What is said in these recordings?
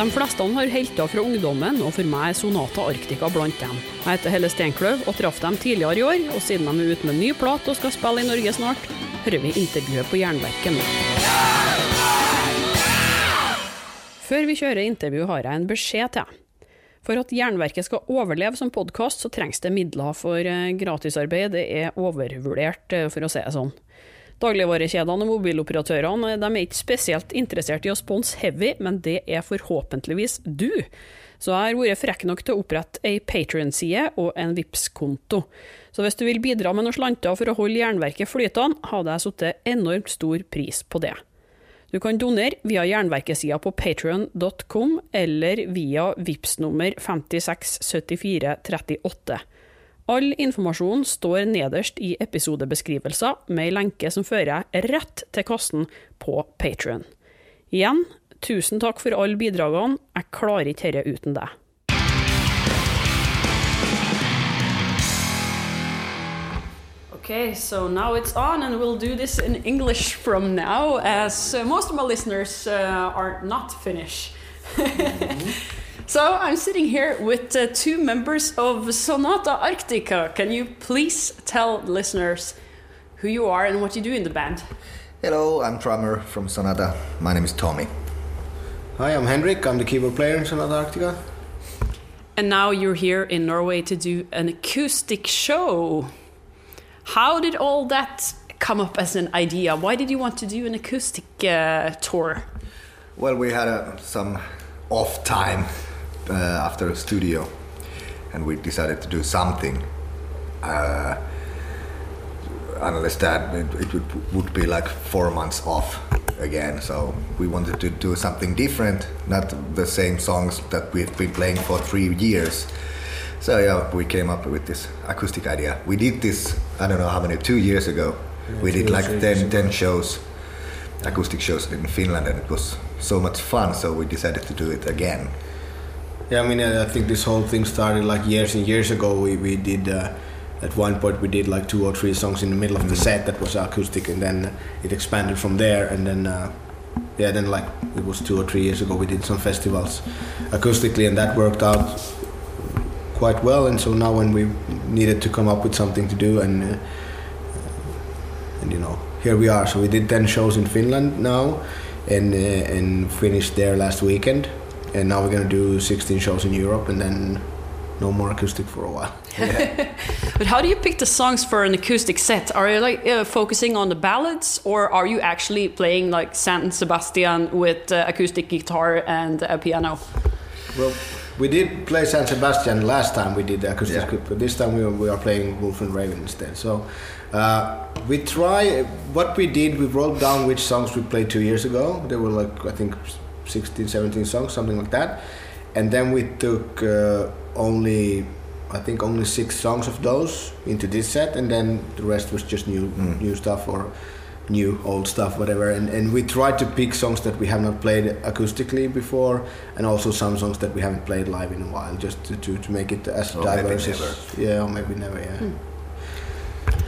De fleste har helter fra ungdommen, og for meg er Sonata Arctica blant dem. Jeg heter Helle Steinkløv og traff dem tidligere i år, og siden de er ute med ny plat og skal spille i Norge snart, hører vi intervjuet på Jernverket nå. Før vi kjører intervju, har jeg en beskjed til. For at Jernverket skal overleve som podkast, så trengs det midler, for eh, gratisarbeid det er overvurdert, eh, for å si det sånn. Dagligvarekjedene og mobiloperatørene er ikke spesielt interessert i å sponse Heavy, men det er forhåpentligvis du. Så jeg har vært frekk nok til å opprette ei Patrion-side og en vips konto Så hvis du vil bidra med noen slanter for å holde jernverket flytende, hadde jeg satt enormt stor pris på det. Du kan donere via jernverkesida på patrion.com eller via VIPS nummer 567438. All informasjon står nederst i episodebeskrivelser, med ei lenke som fører rett til kassen på Patrion. Igjen, tusen takk for alle bidragene, jeg klarer ikke dette uten deg. Okay, so now it's on, and we'll do this in English from now, as uh, most of my listeners uh, are not Finnish. so I'm sitting here with uh, two members of Sonata Arctica. Can you please tell listeners who you are and what you do in the band? Hello, I'm drummer from Sonata. My name is Tommy. Hi, I'm Henrik. I'm the keyboard player in Sonata Arctica. And now you're here in Norway to do an acoustic show. How did all that come up as an idea? Why did you want to do an acoustic uh, tour? Well, we had uh, some off time uh, after a studio, and we decided to do something. Uh, unless that, it, it would, would be like four months off again. So we wanted to do something different, not the same songs that we've been playing for three years. So yeah, we came up with this acoustic idea. We did this, I don't know how many, two years ago. Yeah, we did like three 10, 10 shows, acoustic shows in Finland, and it was so much fun. So we decided to do it again. Yeah, I mean, I think this whole thing started like years and years ago. We, we did, uh, at one point, we did like two or three songs in the middle of the set that was acoustic, and then it expanded from there. And then, uh, yeah, then like it was two or three years ago, we did some festivals acoustically, and that worked out quite well. And so now, when we needed to come up with something to do, and uh, and you know, here we are. So we did ten shows in Finland now, and uh, and finished there last weekend. And now we're gonna do 16 shows in Europe, and then no more acoustic for a while. But how do you pick the songs for an acoustic set? Are you like uh, focusing on the ballads, or are you actually playing like San Sebastian with uh, acoustic guitar and a piano? Well, we did play San Sebastian last time we did the acoustic Yeah. script, but this time we are, we are playing Wolf and Raven instead. So uh, we try what we did. We wrote down which songs we played two years ago. There were like I think 16, 17 songs, something like that. And then we took uh, only I think only six songs of those into this set, and then the rest was just new new stuff or new old stuff whatever. And, and we tried to pick songs that we have not played acoustically before and also some songs that we haven't played live in a while just to, to, to make it as Or maybe diverse never. as yeah or maybe never yeah.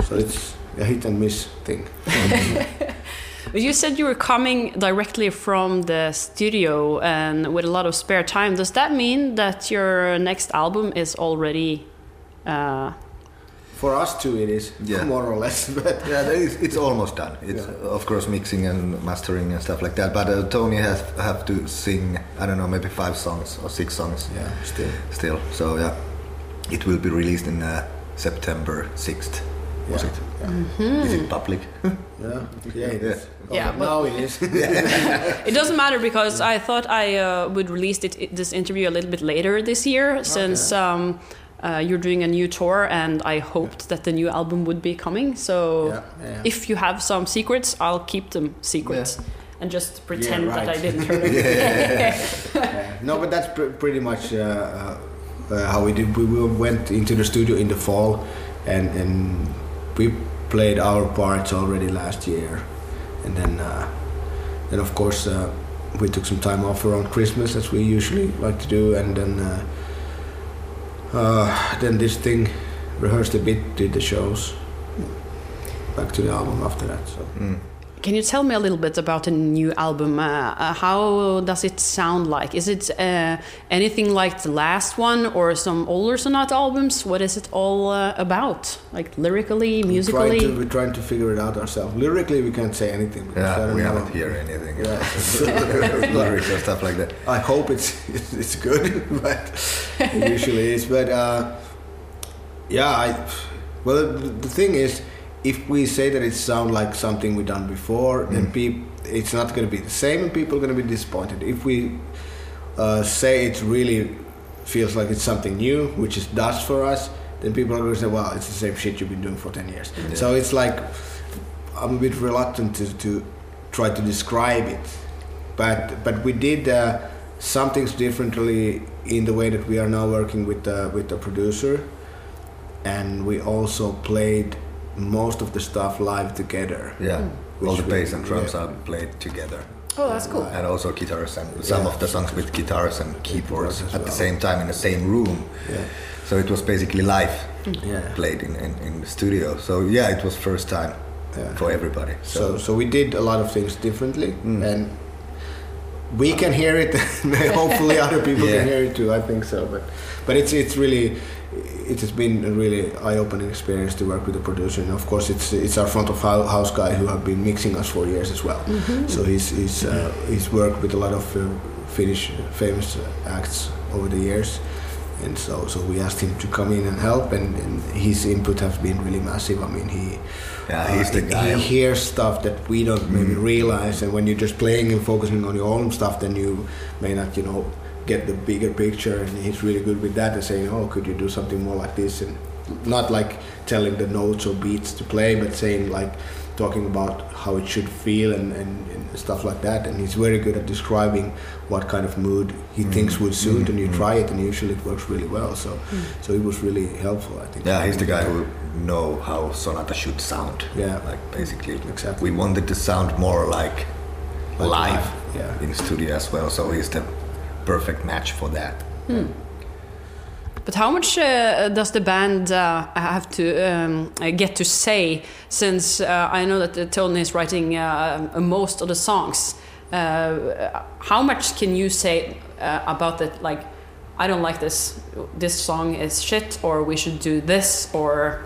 So it's a hit and miss thing. But you said you were coming directly from the studio and with a lot of spare time. Does that mean that your next album is already? Uh, for us too it is Yeah. more or less but Yeah, that is, it's almost done. It's of course mixing and mastering and stuff like that. But uh, Tony has have to sing. I don't know, maybe five songs or six songs. yeah still Still, so yeah, it will be released in uh, September sixth. Was Yeah. it? Mm-hmm. Is it public? yeah yeah it Yeah. is Yeah, but- now it is it doesn't matter because I thought I uh, would release it, this interview a little bit later this year since um, uh, you're doing a new tour and I hoped that the new album would be coming. So Yeah, yeah. if you have some secrets, I'll keep them secrets and just pretend that right. I didn't hear them. Yeah. No, but that's pr- pretty much uh, uh, uh, how we did. We we went into the studio in the fall, and and we played our parts already last year, and then uh, then of course uh, we took some time off around Christmas as we usually like to do, and then uh, then this thing rehearsed a bit, did the shows, back to the album after that. So. Mm. Can you tell me a little bit about the new album? Uh, uh, how does it sound like? Is it uh, anything like the last one or some older Sonata albums? What is it all uh, about? Like lyrically, musically? We're trying, to, we're trying to figure it out ourselves. Lyrically, we can't say anything. because Yeah, we know. haven't heard anything. Yeah. Lyrics or stuff like that. I hope it's it's good, but it usually is. But uh, yeah, I well the, the thing is, if we say that it sounds like something we've done before, then peop, it's not going to be the same, and people are going to be disappointed. If we uh, say it really feels like it's something new, which it does for us, then people are going to say, "Well, it's the same shit you've been doing for ten years." So it's like I'm a bit reluctant to, to try to describe it, but but we did uh, some things differently in the way that we are now working with the, with the producer, and we also played most of the stuff live together. Yeah, Which all the we- bass and drums yeah. are played together. Oh, that's cool. And also guitars and some Yeah. of the songs with guitars and keyboards Keyboards as at the same time in the same room. Yeah. So it was basically live Yeah. played in, in, in the studio. So yeah, it was first time Yeah. for everybody. So so we did a lot of things differently, Mm. and we can hear it. Hopefully, other people Yeah. can hear it too. I think so, but but it's it's really it has been a really eye-opening experience to work with the producer. And of course, it's it's our front of house guy who have been mixing us for years as well. So he's he's uh, he's worked with a lot of uh, Finnish famous acts over the years. And so, so we asked him to come in and help, and, and his input has been really massive. I mean, he Yeah, he's the uh, guy. He hears stuff that we don't maybe Mm. realize, and when you're just playing and focusing on your own stuff, then you may not, you know, get the bigger picture. And he's really good with that and saying, "Oh, could you do something more like this?" And not like telling the notes or beats to play, but saying like talking about how it should feel and, and, and stuff like that. And he's very good at describing what kind of mood he mm. thinks would suit, and you mm-hmm. try it, and usually it works really well. So, mm. so it was really helpful, I think. Yeah, he's the guy who know how sonata should sound. Yeah. like basically, Exactly. We wanted to sound more like, Like live, live, yeah. in studio as well. So he's the perfect match for that. But how much uh, does the band uh, have to um, uh, get to say? Since uh, I know that uh, Tony is writing uh, most of the songs, uh, how much can you say uh, about that? Like, I don't like this. This song is shit, or we should do this, or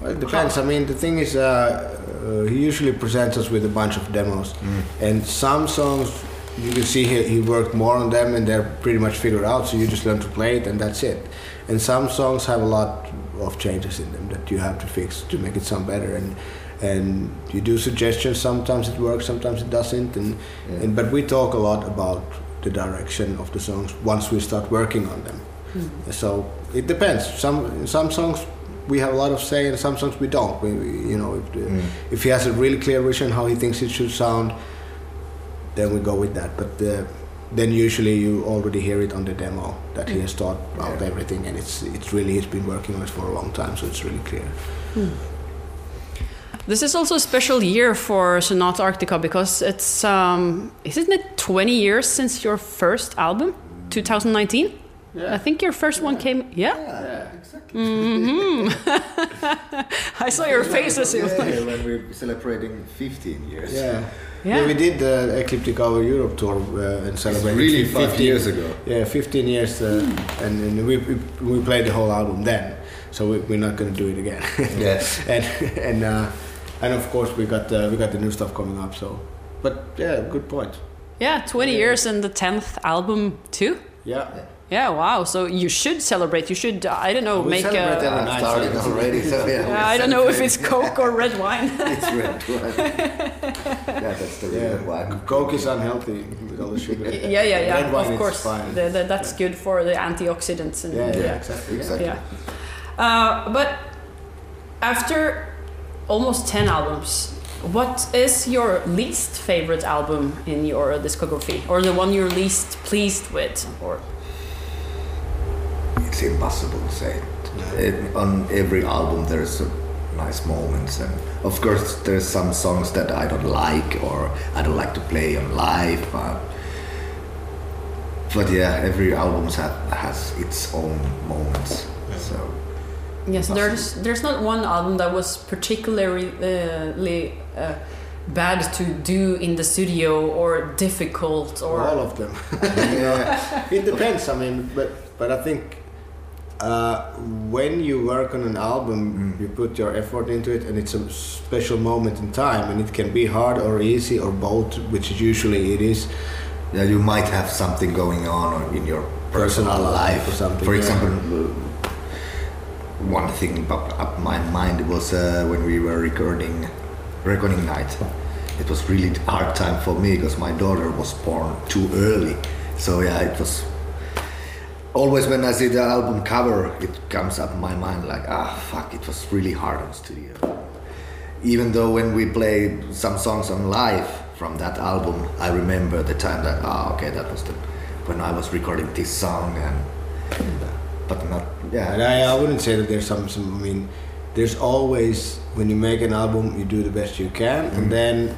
Well, it depends. I mean, the thing is, uh, uh, he usually presents us with a bunch of demos, and some songs you can see he, he worked more on them, and they're pretty much figured out. So you just learn to play it, and that's it. And some songs have a lot of changes in them that you have to fix to make it sound better. And and you do suggestions. Sometimes it works, sometimes it doesn't. And, and but we talk a lot about the direction of the songs once we start working on them. Hmm. So it depends. Some some songs we have a lot of say, and some songs we don't. We, we- you know, if, the, hmm. if he has a really clear vision how he thinks it should sound, then we go with that. But uh, then usually you already hear it on the demo that he has thought out Yeah. everything, and it's it's really he's been working on it for a long time, so it's really clear. This is also a special year for Sonata Arctica because it's um, isn't it 20 years since your first album, 2019? Yeah. I think your first one came. Yeah, Yeah, exactly. I saw your face as you. when we're celebrating 15 years. Yeah. Yeah. Yeah, we did the Ecliptica Tour Europe tour uh, and celebrated really fif- five years ago. Yeah, 15 years, uh, and, and we, we we played the whole album then, so we, we're not gonna do it again. Yes. and and uh, and of course we got uh, we got the new stuff coming up. So, but yeah, good point. Yeah, 20 years and the 10th album too. Yeah. Yeah, wow. So you should celebrate. You should, uh, I don't know, We make celebrate a. every I'm night. starting already, so yeah. Uh, I don't know if it's Coke or red wine. it's red wine. yeah, that's the reason Yeah, why. I'm Coke is unhealthy with all the sugar. yeah, yeah, yeah. Red wine of is course, fine. The- the- that's good for the antioxidants. And, Yeah, yeah, exactly. Exactly. Yeah. Uh, but after almost 10 albums, what is your least favorite album in your discography? Or the one you're least pleased with? Or It's impossible to say. It, on every album, there's a nice moments, and of course, there's some songs that I don't like or I don't like to play on live. But, but yeah, every album have, has its own moments. So yes, there's there's not one album that was particularly uh, bad to do in the studio or difficult or all of them. yeah, it depends. I mean, but but I think uh, when you work on an album, you put your effort into it, and it's a special moment in time, and it can be hard or easy or both, which usually it is. Yeah, you might have something going on in your personal, Personal life or something, For example, one thing popped up my mind was uh, when we were recording Reckoning Night. It was really hard time for me because my daughter was born too early. So yeah, it was always when I see the album cover, it comes up in my mind like, ah, fuck, it was really hard on studio. Even though when we played some songs on live from that album, I remember the time that, ah, okay, that was the when I was recording this song and, but not, yeah. And I, I wouldn't say that there's some, some. I mean, there's always when you make an album, you do the best you can, Mm. and then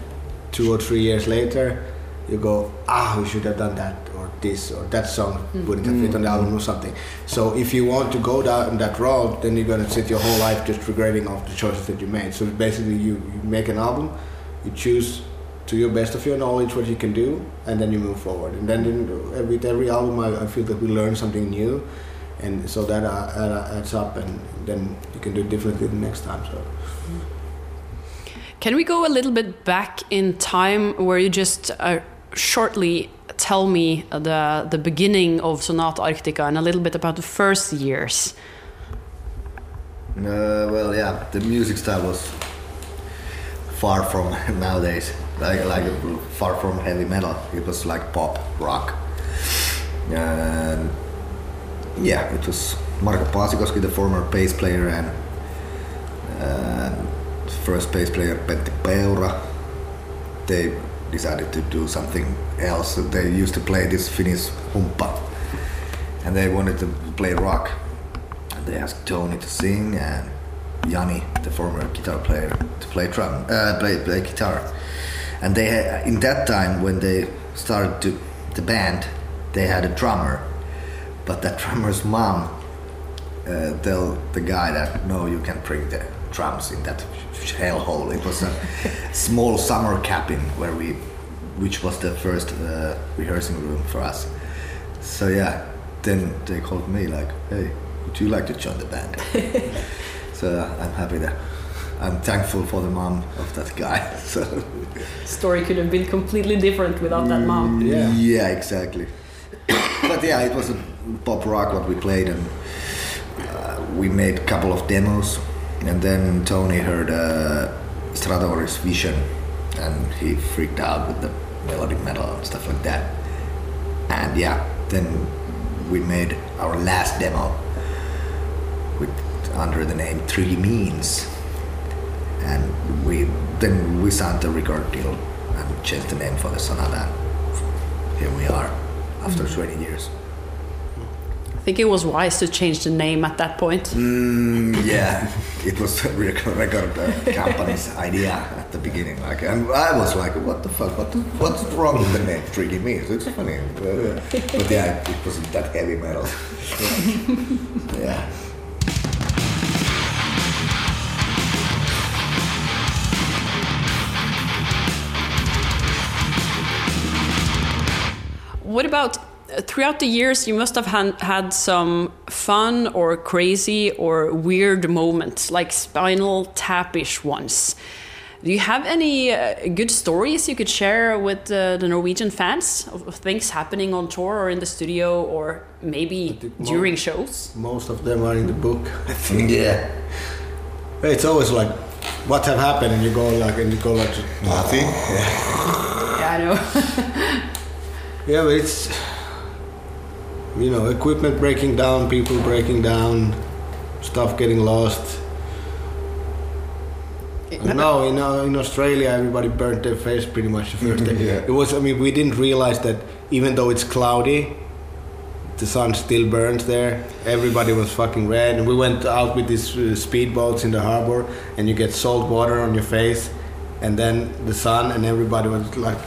two or three years later, you go, ah, we should have done that this or that song wouldn't have fit on the album or something. So if you want to go down that road, then you're gonna sit your whole life just regretting of the choices that you made. So basically, you, you make an album, you choose to your best of your knowledge what you can do, and then you move forward. And then in, with every album, I, I feel that we learn something new, and so that uh, adds up, and then you can do it differently the next time. So. Can we go a little bit back in time where you just uh, shortly tell me the the beginning of Sonata Arctica and a little bit about the first years? Uh, well, yeah, the music style was far from nowadays, like like far from heavy metal. It was like pop rock. Yeah, it was Marko Paasikoski, the former bass player, and uh, first bass player Pentti Peura. They decided to do something else. They used to play this Finnish humppa, and they wanted to play rock. And they asked Tony to sing and Jani, the former guitar player, to play drum, uh, play play guitar. And they had, in that time when they started to the band, they had a drummer, but that drummer's mom uh, tell the guy that no, you can bring the drums in that hellhole. It was a small summer cabin where we, which was the first uh, rehearsing room for us. So yeah, then they called me like, hey, would you like to join the band? so uh, I'm happy that. I'm thankful for the mom of that guy. So Story could have been completely different without that mom. Yeah. yeah, exactly. but yeah, it was a pop rock what we played, and uh, we made a couple of demos, and then Tony heard uh, Stratovarius Vision, and he freaked out with the melodic metal and stuff like that. And yeah, then we made our last demo with under the name Tricky Means, and we then we signed a record deal and changed the name for the Sonata. Here we are after 20 years. I think it was wise to change the name at that point. Mm, yeah, it was a record, record uh, company's idea at the beginning. Like, and I was like, "What the fuck? What the, what's wrong with the name Tricky Means?" It's funny, but, uh, but yeah, it wasn't that heavy metal. yeah. What about throughout the years? You must have han- had some fun or crazy or weird moments, like Spinal Tapish ones. Do you have any uh, good stories you could share with uh, the Norwegian fans of, of things happening on tour or in the studio or maybe think mo- during shows? Most of them are in the book. I think Yeah. it's always like, what have happened, and you go like, and you go like, Nothing. Yeah, I know. yeah, but it's, you know, equipment breaking down, people breaking down, stuff getting lost. No, in, uh, in Australia, everybody burnt their face pretty much the first day. Yeah. It was, I mean, we didn't realize that even though it's cloudy, the sun still burns there. Everybody was fucking red. And we went out with these uh, speedboats in the harbor, and you get salt water on your face, and then the sun, and everybody was like,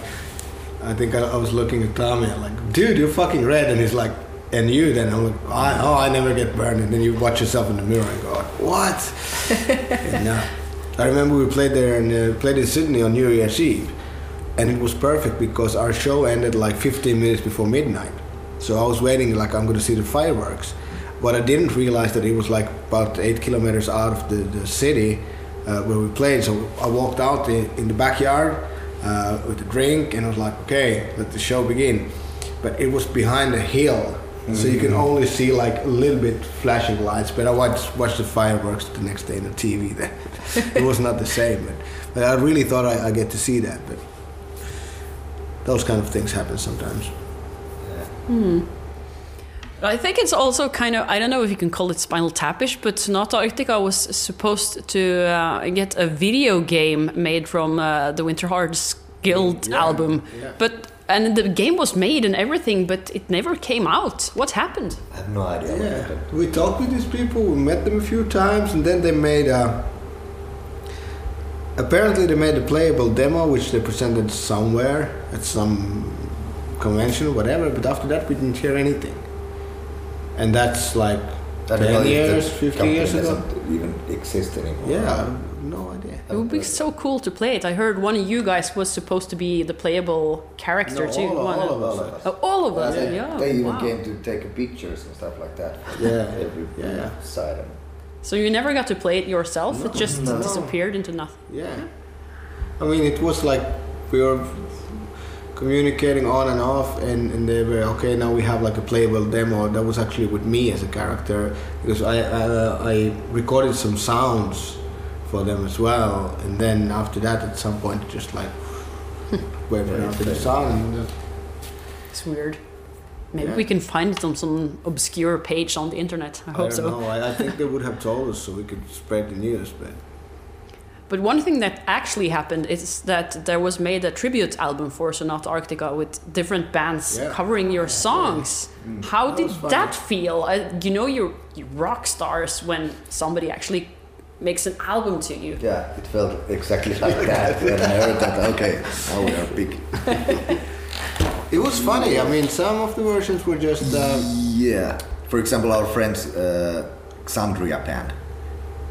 I think I, I was looking at Tommy, I'm like, dude, you're fucking red. And he's like, and you? Then I'm like, I, oh, I never get burned. And then you watch yourself in the mirror and go, what? and, uh, I remember we played there and uh, played in Sydney on New Year's Eve, and it was perfect because our show ended like 15 minutes before midnight. So I was waiting like I'm going to see the fireworks, but I didn't realize that it was like about eight kilometers out of the, the city uh, where we played. So I walked out in, in the backyard uh, with a drink and I was like, okay, let the show begin. But it was behind a hill, so you can only see like a little bit flashing lights. But I watched, watched the fireworks the next day on the TV. Then it was not the same. But, but I really thought I, I get to see that. But those kind of things happen sometimes. Hmm. I think it's also kind of, I don't know if you can call it Spinal Tapish, but Sonata Arctica was supposed to uh, get a video game made from uh, the Winterheart's Guild Yeah, album. yeah. But and the game was made and everything, but it never came out. What happened? I have no idea what Yeah, happened. we talked with these people. We met them a few times, and then they made a. Apparently, they made a playable demo, which they presented somewhere at some convention or whatever. But after that, we didn't hear anything. And that's like I don't know ten if the years, fifty company years ago. doesn't even exist anymore. Yeah, I have no idea. It would be so cool to play it. I heard one of you guys was supposed to be the playable character No, too. all, One all of- of us. us. Oh, all of us. Yeah. Yeah. They even wow. came to take pictures and stuff like that. Yeah, Every yeah. side. And So you never got to play it yourself. it just no. disappeared into nothing. Yeah. I mean, it was like we were communicating on and off, and, and they were okay. Now we have like a playable demo. That was actually with me as a character because I I, I recorded some sounds for them as well, and then after that, at some point, just like went Yeah, out the okay. sound. And, uh, It's weird. Maybe Yeah. we can find it on some obscure page on the internet. I I hope don't so. know. I, I think they would have told us so we could spread the news, but But one thing that actually happened is that there was made a tribute album for Sonata Arctica with different bands Yeah. covering your songs. How That did that feel? Uh, you know, you're, you're rock stars when somebody actually makes an album to you. yeah, it felt exactly like that when I heard that. Okay, now we are big. it was funny. I mean, some of the versions were just. Uh, Yeah. For example, our friends uh, Xandria band,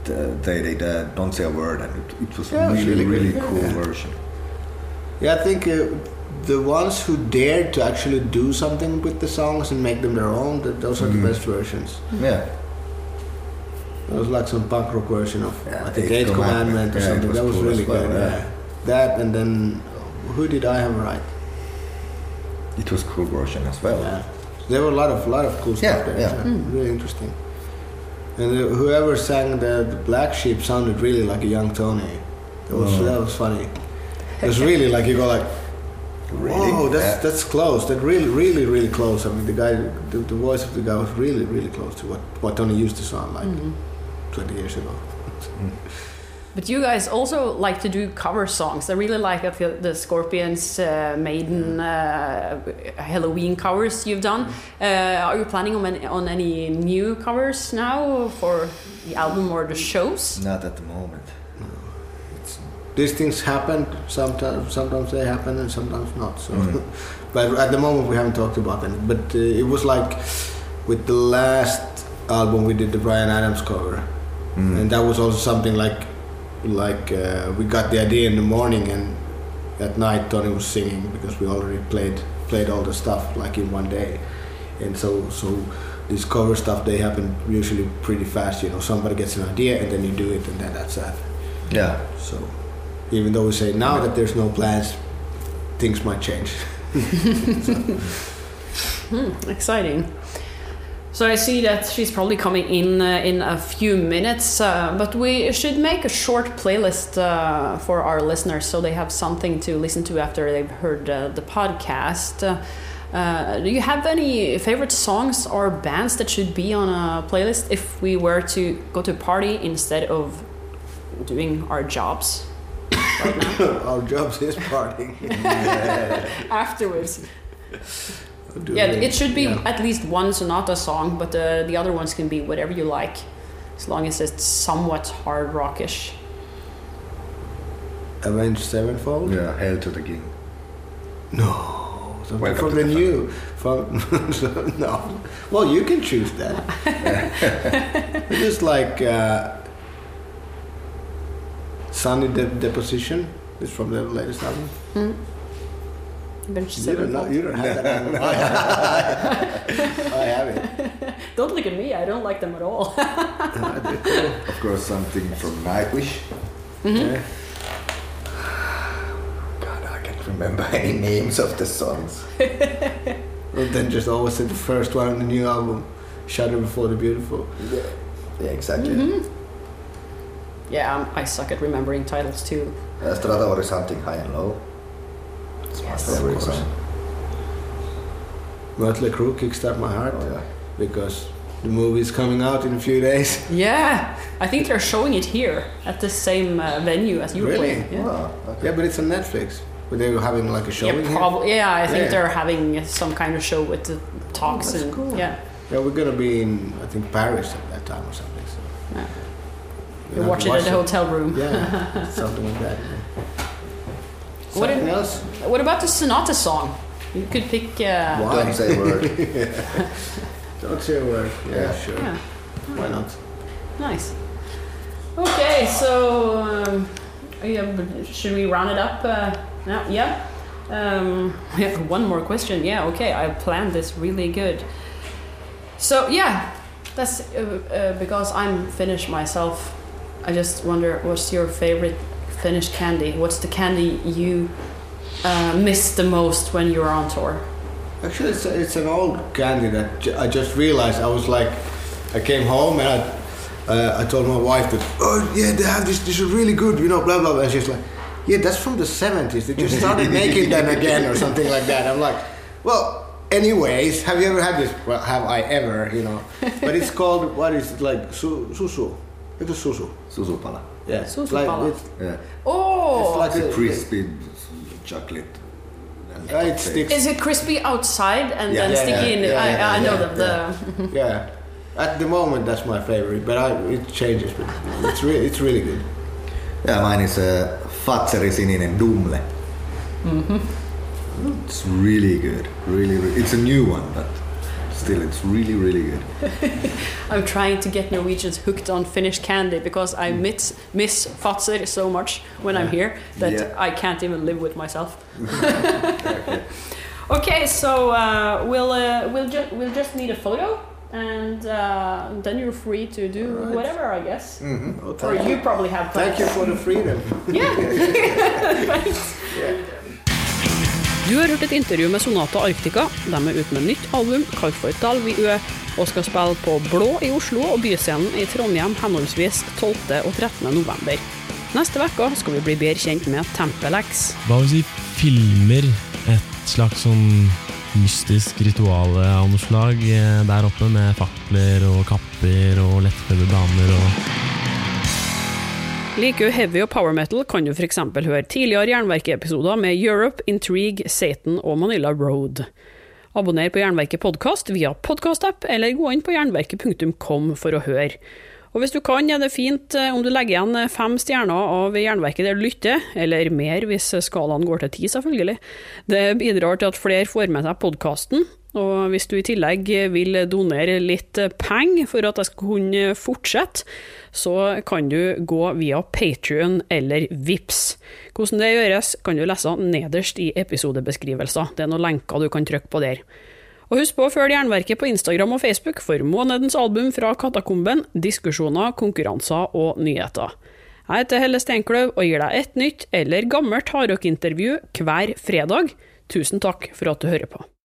the, they did uh, "Don't Say a Word" and it, it was Yeah, it really, really really, cool Yeah. version. Yeah, I think uh, the ones who dared to actually do something with the songs and make them their own, that those are Mm. the best versions. Yeah. It was like some punk rock version of Yeah, I think Eighth Eighth Commandment. Commandment or Yeah, something. was that was cool really as well, good. yeah. Yeah. That and then who did I have right? It was cool version as well. Yeah. There were a lot of lot of cool stuff Yeah, there. yeah. so Really interesting. And whoever sang the, the Black Sheep sounded really like a young Tony. That was Oh. that was funny. It was really like you go like, Really? Whoa, that's Yeah. that's close. That really, really, really close. I mean, the guy, the, the voice of the guy was really, really close to what what Tony used to sound like Mm-hmm. 20 years ago. But you guys also like to do cover songs. I really like I feel the Scorpions, uh, Maiden, uh, Helloween covers you've done. Uh, are you planning on any, on any new covers now for the album or the shows? Not at the moment. These things happen. Sometimes, sometimes they happen, and sometimes not. So, Mm. but at the moment we haven't talked about them. But uh, it was like with the last album we did the Bryan Adams cover, Mm. and that was also something like like uh, we got the idea in the morning and at night Tony was singing because we already played played all the stuff like in one day and so so these cover stuff they happen usually pretty fast you know somebody gets an idea and then you do it and then that's that Yeah. so even though we say now that there's no plans things might change Exciting. So I see that she's probably coming in uh, in a few minutes, uh, but we should make a short playlist uh, for our listeners so they have something to listen to after they've heard uh, the podcast. Uh, uh, do you have any favorite songs or bands that should be on a playlist if we were to go to a party instead of doing our jobs right now our jobs is partying afterwards? Yeah, it should be Yeah. at least one Sonata song, but uh, the other ones can be whatever you like, as long as it's somewhat hard rockish. Avenged Sevenfold Yeah. Hail to the king. No, something Welcome from the the new. From no, well, you can choose that. Just like uh, Sunny De- Disposition is from the latest album. Avenged You don't, know, you don't have that album. I have it. Don't look at me, I don't like them at all. Of course, something from Nightwish. Yeah. God, I can't remember any names of the songs. Well, then just always say the first one on the new album, Shudder Before the Beautiful. Yeah, yeah exactly. yeah, I'm, I suck at remembering titles too. Uh, Strata something high and low. Yes, of course. song. Mötley Crüe, Kickstart My Heart, Oh, yeah. because the movie is coming out in a few days. Yeah, I think they're showing it here at the same uh, venue as you Really? playing. Yeah. Wow, okay. Yeah, but it's on Netflix. But they were having like a show. Yeah, here. probably. Yeah, I think Yeah. they're having some kind of show with the talks that's and cool. yeah. Yeah, we're gonna be in, I think, Paris at that time or something. So Yeah. You watch it in the hotel room. Yeah, something like that. Yeah. What Something if- else? What about the Sonata song? You could pick. Uh, Why? Don't say a word. Don't say a word. Yeah, Yeah. sure. yeah, Why not? nice. Okay, so um, yeah, but should we round it up? Uh, now? Yeah. Um, we have one more question. Yeah. Okay, I planned this really good. So yeah, that's uh, uh, because I'm Finnish myself. I just wonder, what's your favorite Finnish candy? What's the candy you uh, miss the most when you're on tour? Actually, it's, it's an old candy that j- I just realized. I was like, I came home and I, uh, I told my wife that, oh yeah, they have this, this is really good, you know, blah blah blah. And she's like, yeah, that's from the 70s. They just started making them again or something like that. I'm like, well, anyways, have you ever had this? Well, have I ever, you know? But it's called, what is it, like, su- susu? It is a susu. Susupala. Yeah. Susupala. Like, it's, Yeah. Oh, It's like a a- crispy chocolate. Uh, it sticks. Is it crispy outside and Yeah, then yeah, sticky yeah, in? yeah, I, yeah, I know yeah, that the yeah. At the moment, that's my favorite, but I, it changes. But it's really, it's really good. Yeah, mine is a Fazerin sininen Dumle. Mhm it's really good. Really, really. It's a new one, but still, it's really, really good. I'm trying to get Norwegians hooked on Finnish candy because I miss miss Fazer so much when I'm here that Yeah. I can't even live with myself. okay, so uh, we'll uh, we'll just we'll just need a photo. And uh, then you're free to do Alright. whatever, I guess. Oh, Or thank you probably have plans. Thank you for the freedom. Du har hørt et intervju med Sonata Arctica. De er ute med nytt album kalt for Dalviø, og skal spille på Blå i Oslo og Byscenen i Trondheim henholdsvis 12. og 13. november. Neste uke skal vi bli bedre kjent med Tempelex. Hva hvis vi filmer et slags sånn mystisk ritual av noe slag eh, der oppe, med fakler og kapper og lettkledde damer og Liker du heavy og power metal, kan du f.eks. høre tidligere Jernverket-episoder med Europe, Intrigue, Satan og Manila Road. Abonner på Jernverket podkast via podkastapp, eller gå inn på jernverket.kom for å høre. Og hvis du kan, er det fint eh, om du legger igjen eh, fem stjerner av Jernverket der du lytter, eller mer hvis skalaen går til ti, selvfølgelig. Det bidrar til at flere får med seg podkasten, og hvis du i tillegg vil donere litt penger for at jeg skal kunne fortsette, så kan du gå via Patrion eller Vips. Hvordan det gjøres, kan du lese nederst i episodebeskrivelser. Det er noen lenker du kan trykke på der. Og husk på å følge Jernverket på Instagram og Facebook for månedens album fra Katakomben, diskusjoner, konkurranser og nyheter. Jeg heter Helle Steinkløv og gir deg et nytt eller gammelt hardrockintervju hver fredag. Tusen takk for at du hører på.